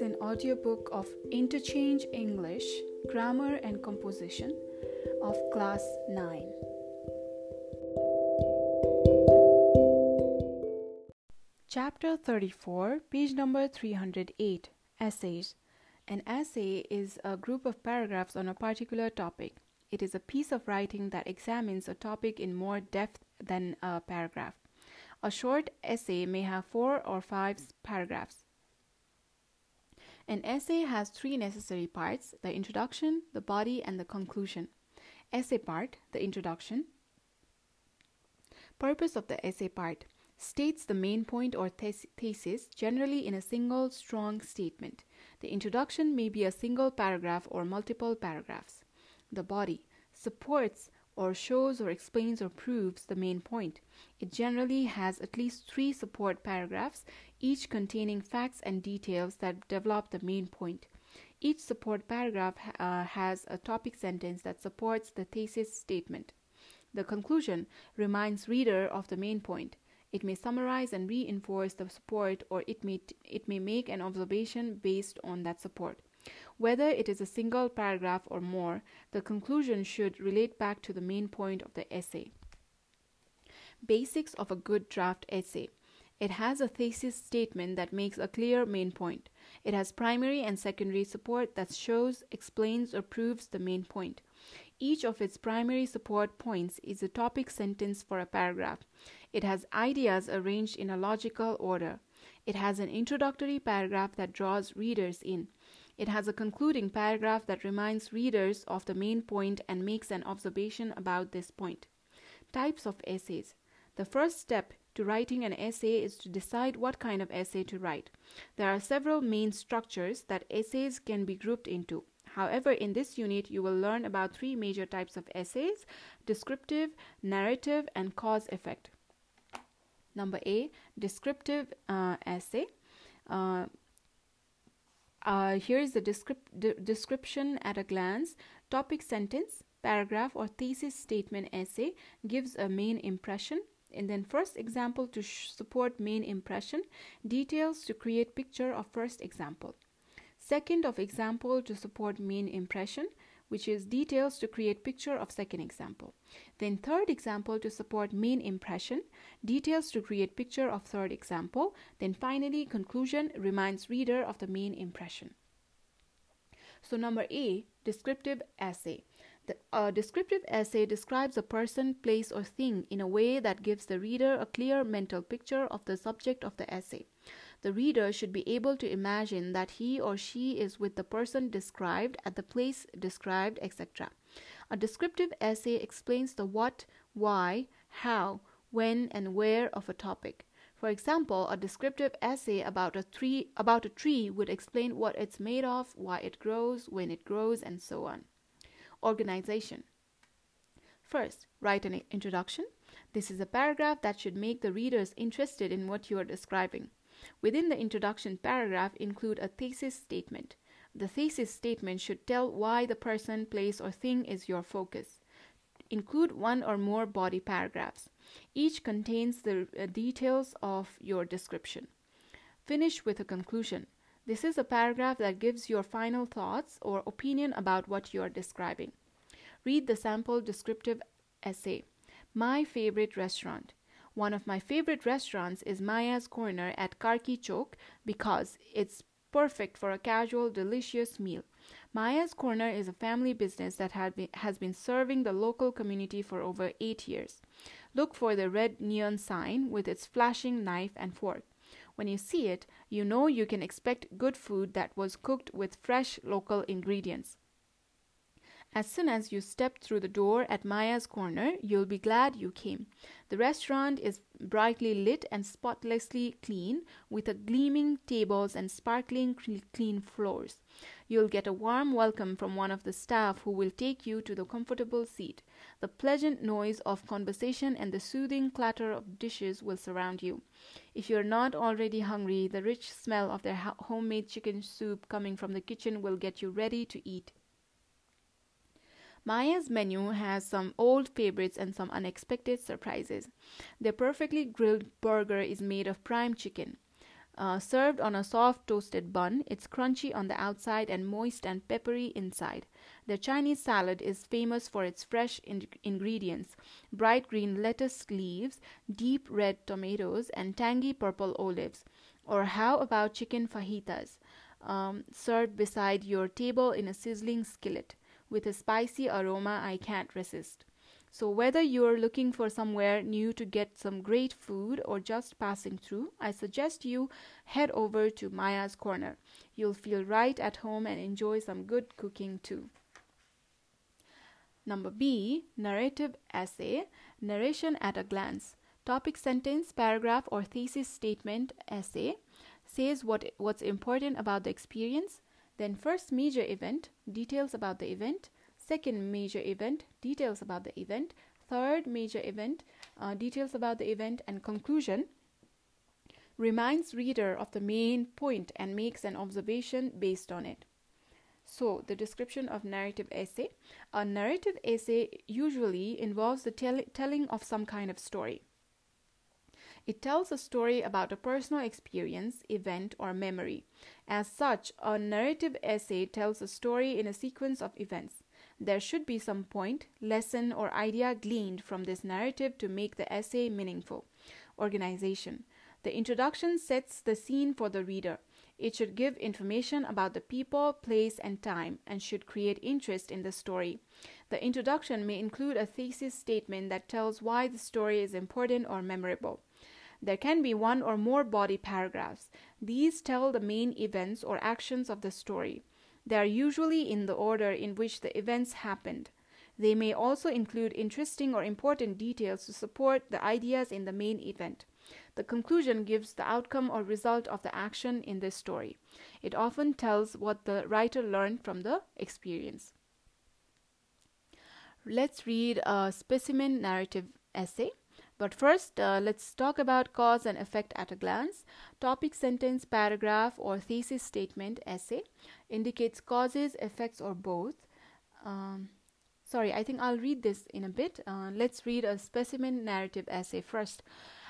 an audiobook of Interchange English, Grammar and Composition of Class 9. Chapter 34, page number 308 Essays. An essay is a group of paragraphs on a particular topic. It is a piece of writing that examines a topic in more depth than a paragraph. A short essay may have four or five paragraphs. An essay has three necessary parts the introduction, the body, and the conclusion. Essay part, the introduction. Purpose of the essay part states the main point or thesis, generally in a single strong statement. The introduction may be a single paragraph or multiple paragraphs. The body supports or shows or explains or proves the main point. It generally has at least three support paragraphs, each containing facts and details that develop the main point. Each support paragraph uh, has a topic sentence that supports the thesis statement. The conclusion reminds reader of the main point. It may summarize and reinforce the support or it may it may make an observation based on that support. Whether it is a single paragraph or more, the conclusion should relate back to the main point of the essay. Basics of a good draft essay. It has a thesis statement that makes a clear main point. It has primary and secondary support that shows, explains, or proves the main point. Each of its primary support points is a topic sentence for a paragraph. It has ideas arranged in a logical order. It has an introductory paragraph that draws readers in. It has a concluding paragraph that reminds readers of the main point and makes an observation about this point. Types of essays. The first step to writing an essay is to decide what kind of essay to write. There are several main structures that essays can be grouped into. However, in this unit, you will learn about three major types of essays descriptive, narrative, and cause effect. Number A, descriptive uh, essay. Uh, uh, here is the descrip- description at a glance. Topic sentence, paragraph, or thesis statement essay gives a main impression. And then first example to support main impression, details to create picture of first example. Second of example to support main impression, which is details to create picture of second example. Then third example to support main impression, details to create picture of third example. Then finally conclusion reminds reader of the main impression. So number A, descriptive essay. The uh, descriptive essay describes a person, place, or thing in a way that gives the reader a clear mental picture of the subject of the essay. The reader should be able to imagine that he or she is with the person described at the place described, etc. A descriptive essay explains the what, why, how, when, and where of a topic. For example, a descriptive essay about a tree about a tree would explain what it's made of, why it grows, when it grows, and so on. Organization. First, write an introduction. This is a paragraph that should make the readers interested in what you are describing. Within the introduction paragraph, include a thesis statement. The thesis statement should tell why the person, place, or thing is your focus. Include one or more body paragraphs. Each contains the uh, details of your description. Finish with a conclusion. This is a paragraph that gives your final thoughts or opinion about what you are describing. Read the sample descriptive essay. My favorite restaurant. One of my favorite restaurants is Maya's Corner at Karki Chowk because it's perfect for a casual, delicious meal. Maya's Corner is a family business that been, has been serving the local community for over eight years. Look for the red neon sign with its flashing knife and fork. When you see it, you know you can expect good food that was cooked with fresh local ingredients. As soon as you step through the door at Maya's Corner, you'll be glad you came. The restaurant is brightly lit and spotlessly clean, with a gleaming tables and sparkling clean floors. You'll get a warm welcome from one of the staff who will take you to the comfortable seat. The pleasant noise of conversation and the soothing clatter of dishes will surround you. If you're not already hungry, the rich smell of their homemade chicken soup coming from the kitchen will get you ready to eat. Maya's menu has some old favorites and some unexpected surprises. Their perfectly grilled burger is made of prime chicken. Uh, served on a soft toasted bun, it's crunchy on the outside and moist and peppery inside. The Chinese salad is famous for its fresh in- ingredients bright green lettuce leaves, deep red tomatoes, and tangy purple olives. Or how about chicken fajitas, um, served beside your table in a sizzling skillet with a spicy aroma I can't resist? So, whether you're looking for somewhere new to get some great food or just passing through, I suggest you head over to Maya's Corner. You'll feel right at home and enjoy some good cooking too. Number B, narrative essay, narration at a glance. Topic sentence, paragraph, or thesis statement essay says what, what's important about the experience. Then, first major event, details about the event. Second major event, details about the event. Third major event, uh, details about the event. And conclusion, reminds reader of the main point and makes an observation based on it. So, the description of narrative essay. A narrative essay usually involves the tell- telling of some kind of story. It tells a story about a personal experience, event, or memory. As such, a narrative essay tells a story in a sequence of events. There should be some point, lesson, or idea gleaned from this narrative to make the essay meaningful. Organization. The introduction sets the scene for the reader. It should give information about the people, place, and time, and should create interest in the story. The introduction may include a thesis statement that tells why the story is important or memorable. There can be one or more body paragraphs. These tell the main events or actions of the story. They are usually in the order in which the events happened. They may also include interesting or important details to support the ideas in the main event. The conclusion gives the outcome or result of the action in this story. It often tells what the writer learned from the experience. Let's read a specimen narrative essay. But first, uh, let's talk about cause and effect at a glance. Topic, sentence, paragraph, or thesis statement essay indicates causes, effects, or both. Um, sorry, I think I'll read this in a bit. Uh, let's read a specimen narrative essay first.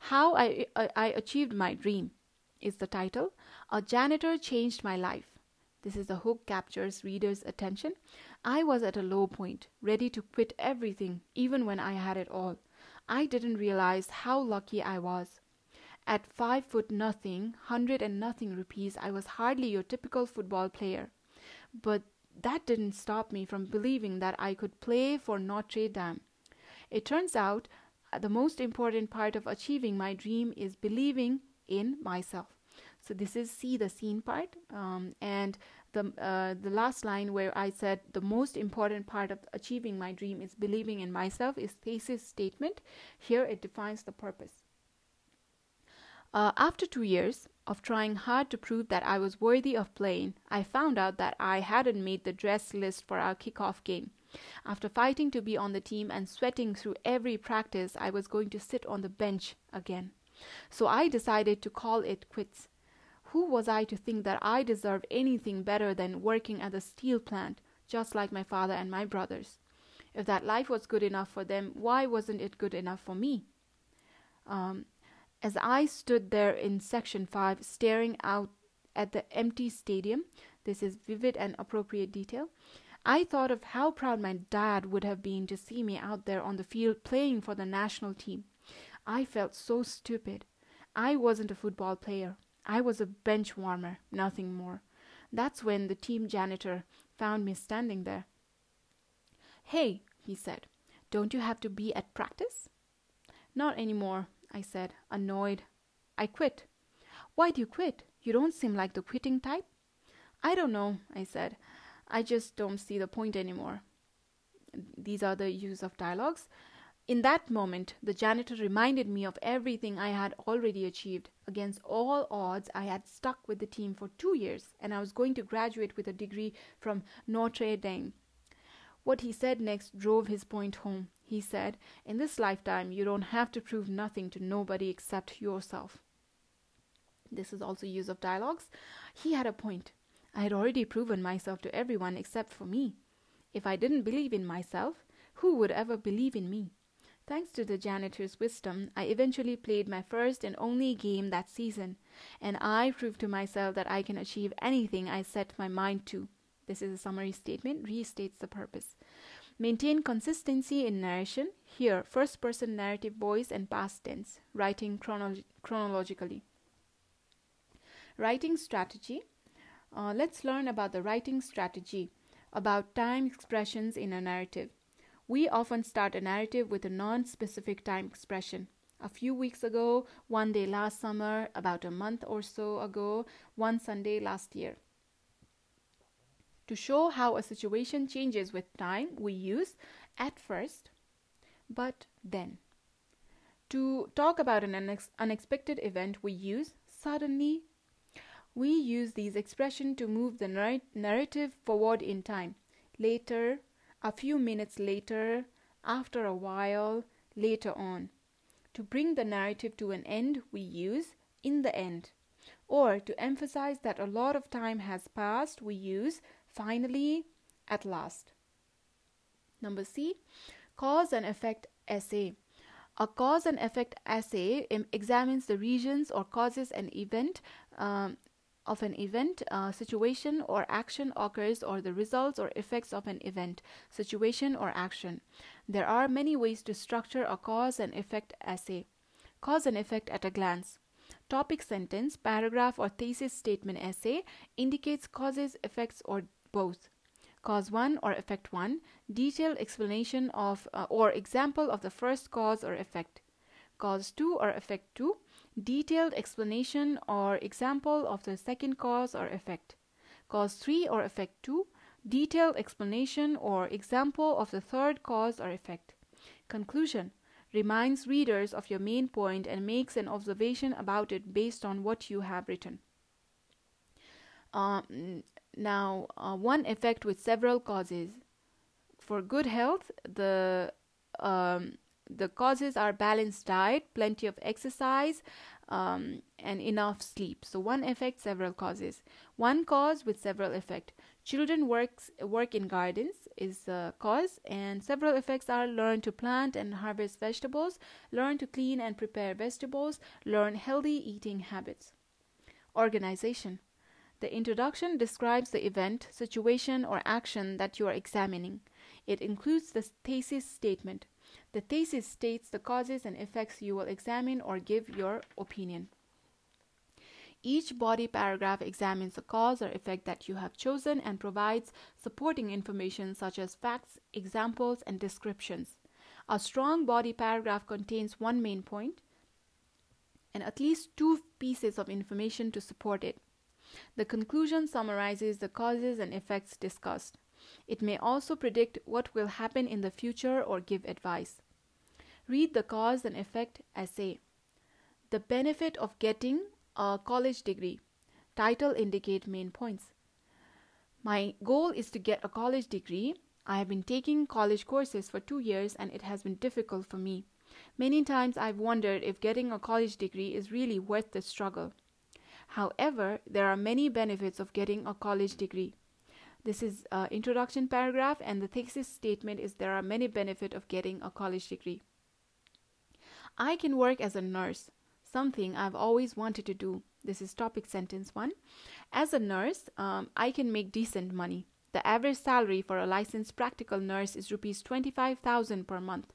How I, I, I Achieved My Dream is the title. A janitor changed my life. This is the hook captures readers' attention. I was at a low point, ready to quit everything, even when I had it all. I didn't realize how lucky I was. At five foot nothing, hundred and nothing rupees, I was hardly your typical football player. But that didn't stop me from believing that I could play for Notre Dame. It turns out uh, the most important part of achieving my dream is believing in myself. So this is see the scene part, um, and the uh, the last line where I said the most important part of achieving my dream is believing in myself is thesis statement. Here it defines the purpose. Uh, after two years of trying hard to prove that I was worthy of playing, I found out that I hadn't made the dress list for our kickoff game. After fighting to be on the team and sweating through every practice, I was going to sit on the bench again. So I decided to call it quits. Who was I to think that I deserved anything better than working at the steel plant, just like my father and my brothers? If that life was good enough for them, why wasn't it good enough for me? Um, as I stood there in section 5, staring out at the empty stadium, this is vivid and appropriate detail. I thought of how proud my dad would have been to see me out there on the field playing for the national team. I felt so stupid. I wasn't a football player. I was a bench warmer, nothing more. That's when the team janitor found me standing there. Hey, he said, don't you have to be at practice? Not any more, I said, annoyed. I quit. Why do you quit? You don't seem like the quitting type. I don't know, I said. I just don't see the point anymore. These are the use of dialogues. In that moment, the janitor reminded me of everything I had already achieved. Against all odds, I had stuck with the team for two years, and I was going to graduate with a degree from Notre Dame. What he said next drove his point home. He said, In this lifetime, you don't have to prove nothing to nobody except yourself. This is also use of dialogues. He had a point. I had already proven myself to everyone except for me. If I didn't believe in myself, who would ever believe in me? Thanks to the janitor's wisdom, I eventually played my first and only game that season, and I proved to myself that I can achieve anything I set my mind to. This is a summary statement, restates the purpose. Maintain consistency in narration. Here, first person narrative voice and past tense, writing chrono- chronologically. Writing strategy. Uh, let's learn about the writing strategy, about time expressions in a narrative. We often start a narrative with a non specific time expression. A few weeks ago, one day last summer, about a month or so ago, one Sunday last year. To show how a situation changes with time, we use at first, but then. To talk about an unex- unexpected event, we use suddenly. We use these expressions to move the narr- narrative forward in time. Later, a few minutes later, after a while, later on. To bring the narrative to an end, we use in the end. Or to emphasize that a lot of time has passed, we use finally, at last. Number C, cause and effect essay. A cause and effect essay examines the regions or causes an event um, of an event, uh, situation, or action occurs, or the results or effects of an event, situation, or action. There are many ways to structure a cause and effect essay. Cause and effect at a glance. Topic sentence, paragraph, or thesis statement essay indicates causes, effects, or both. Cause 1 or effect 1, detailed explanation of uh, or example of the first cause or effect. Cause 2 or effect 2, detailed explanation or example of the second cause or effect. Cause 3 or effect 2, detailed explanation or example of the third cause or effect. Conclusion reminds readers of your main point and makes an observation about it based on what you have written. Uh, now, uh, one effect with several causes. For good health, the um, the causes are balanced diet, plenty of exercise, um, and enough sleep. So one effect, several causes. One cause with several effect. Children works work in gardens is a cause, and several effects are learn to plant and harvest vegetables, learn to clean and prepare vegetables, learn healthy eating habits. Organization. The introduction describes the event, situation, or action that you are examining. It includes the thesis statement. The thesis states the causes and effects you will examine or give your opinion. Each body paragraph examines the cause or effect that you have chosen and provides supporting information such as facts, examples, and descriptions. A strong body paragraph contains one main point and at least two pieces of information to support it. The conclusion summarizes the causes and effects discussed. It may also predict what will happen in the future or give advice. Read the cause and effect essay. The benefit of getting a college degree. Title indicate main points. My goal is to get a college degree. I have been taking college courses for two years and it has been difficult for me. Many times I've wondered if getting a college degree is really worth the struggle. However, there are many benefits of getting a college degree. This is uh, introduction paragraph and the thesis statement is there are many benefits of getting a college degree. I can work as a nurse, something I've always wanted to do. This is topic sentence one. As a nurse, um, I can make decent money. The average salary for a licensed practical nurse is rupees 25,000 per month.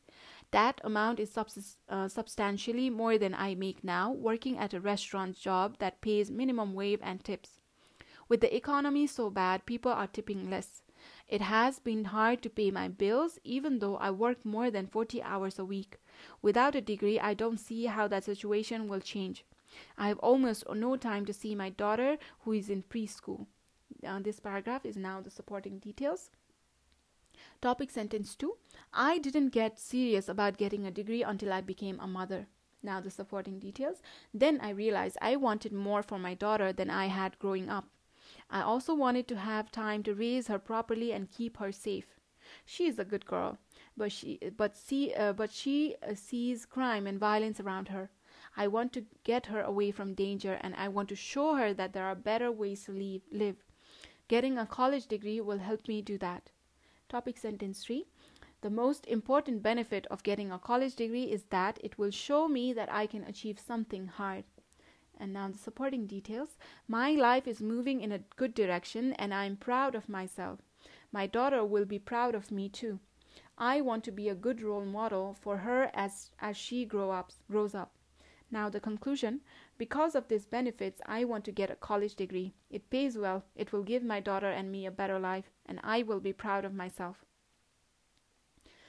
That amount is subs- uh, substantially more than I make now working at a restaurant job that pays minimum wage and tips. With the economy so bad, people are tipping less. It has been hard to pay my bills, even though I work more than 40 hours a week. Without a degree, I don't see how that situation will change. I have almost no time to see my daughter, who is in preschool. Uh, this paragraph is now the supporting details. Topic sentence 2 I didn't get serious about getting a degree until I became a mother. Now, the supporting details. Then I realized I wanted more for my daughter than I had growing up. I also wanted to have time to raise her properly and keep her safe. She is a good girl, but she but see uh, but she uh, sees crime and violence around her. I want to get her away from danger and I want to show her that there are better ways to leave, live. Getting a college degree will help me do that. Topic sentence 3. The most important benefit of getting a college degree is that it will show me that I can achieve something hard. And now the supporting details. My life is moving in a good direction and I am proud of myself. My daughter will be proud of me too. I want to be a good role model for her as, as she grow up, grows up. Now, the conclusion because of these benefits, I want to get a college degree. It pays well, it will give my daughter and me a better life, and I will be proud of myself.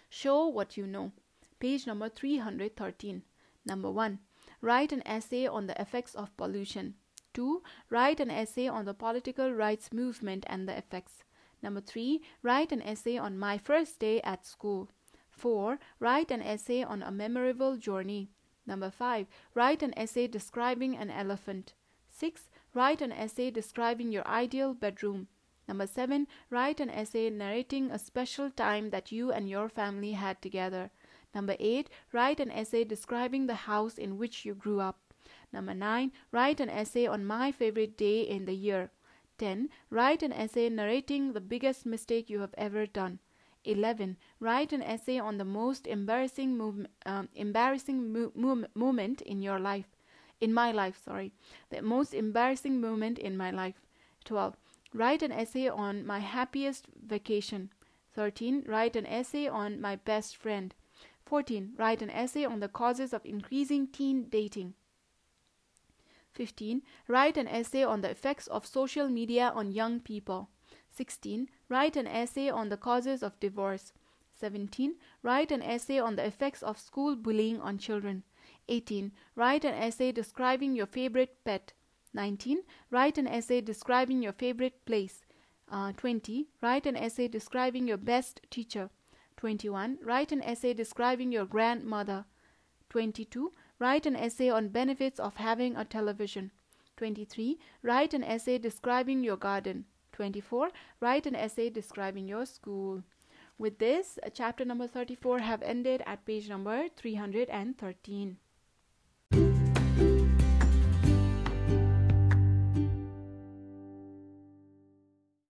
Show what you know. Page number 313. Number 1. Write an essay on the effects of pollution. 2. Write an essay on the political rights movement and the effects. Number 3. Write an essay on my first day at school. 4. Write an essay on a memorable journey. Number 5. Write an essay describing an elephant. 6. Write an essay describing your ideal bedroom. Number seven, write an essay narrating a special time that you and your family had together. Number eight, write an essay describing the house in which you grew up. Number nine, write an essay on my favorite day in the year. 10. Write an essay narrating the biggest mistake you have ever done. 11. Write an essay on the most embarrassing, mov- um, embarrassing mo- mo- moment in your life. In my life, sorry. The most embarrassing moment in my life. 12. Write an essay on my happiest vacation. 13. Write an essay on my best friend. 14. Write an essay on the causes of increasing teen dating. 15. Write an essay on the effects of social media on young people. 16. Write an essay on the causes of divorce. 17. Write an essay on the effects of school bullying on children. 18. Write an essay describing your favorite pet. 19. Write an essay describing your favorite place. Uh, 20. Write an essay describing your best teacher. 21. Write an essay describing your grandmother. 22. Write an essay on benefits of having a television. 23. Write an essay describing your garden. 24. Write an essay describing your school. With this, uh, chapter number 34 have ended at page number 313.